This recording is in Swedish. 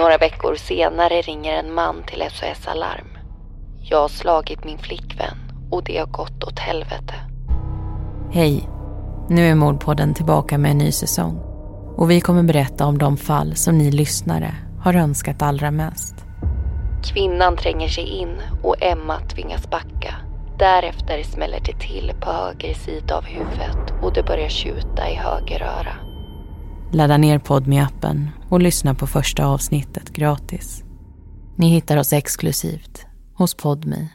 Några veckor senare ringer en man till SOS Alarm. Jag har slagit min flickvän och det har gått åt helvete. Hej! Nu är Mordpodden tillbaka med en ny säsong. Och vi kommer berätta om de fall som ni lyssnare har önskat allra mest. Kvinnan tränger sig in och Emma tvingas backa. Därefter smäller det till på höger sida av huvudet och det börjar tjuta i höger öra. Ladda ner podme appen och lyssna på första avsnittet gratis. Ni hittar oss exklusivt hos Podme.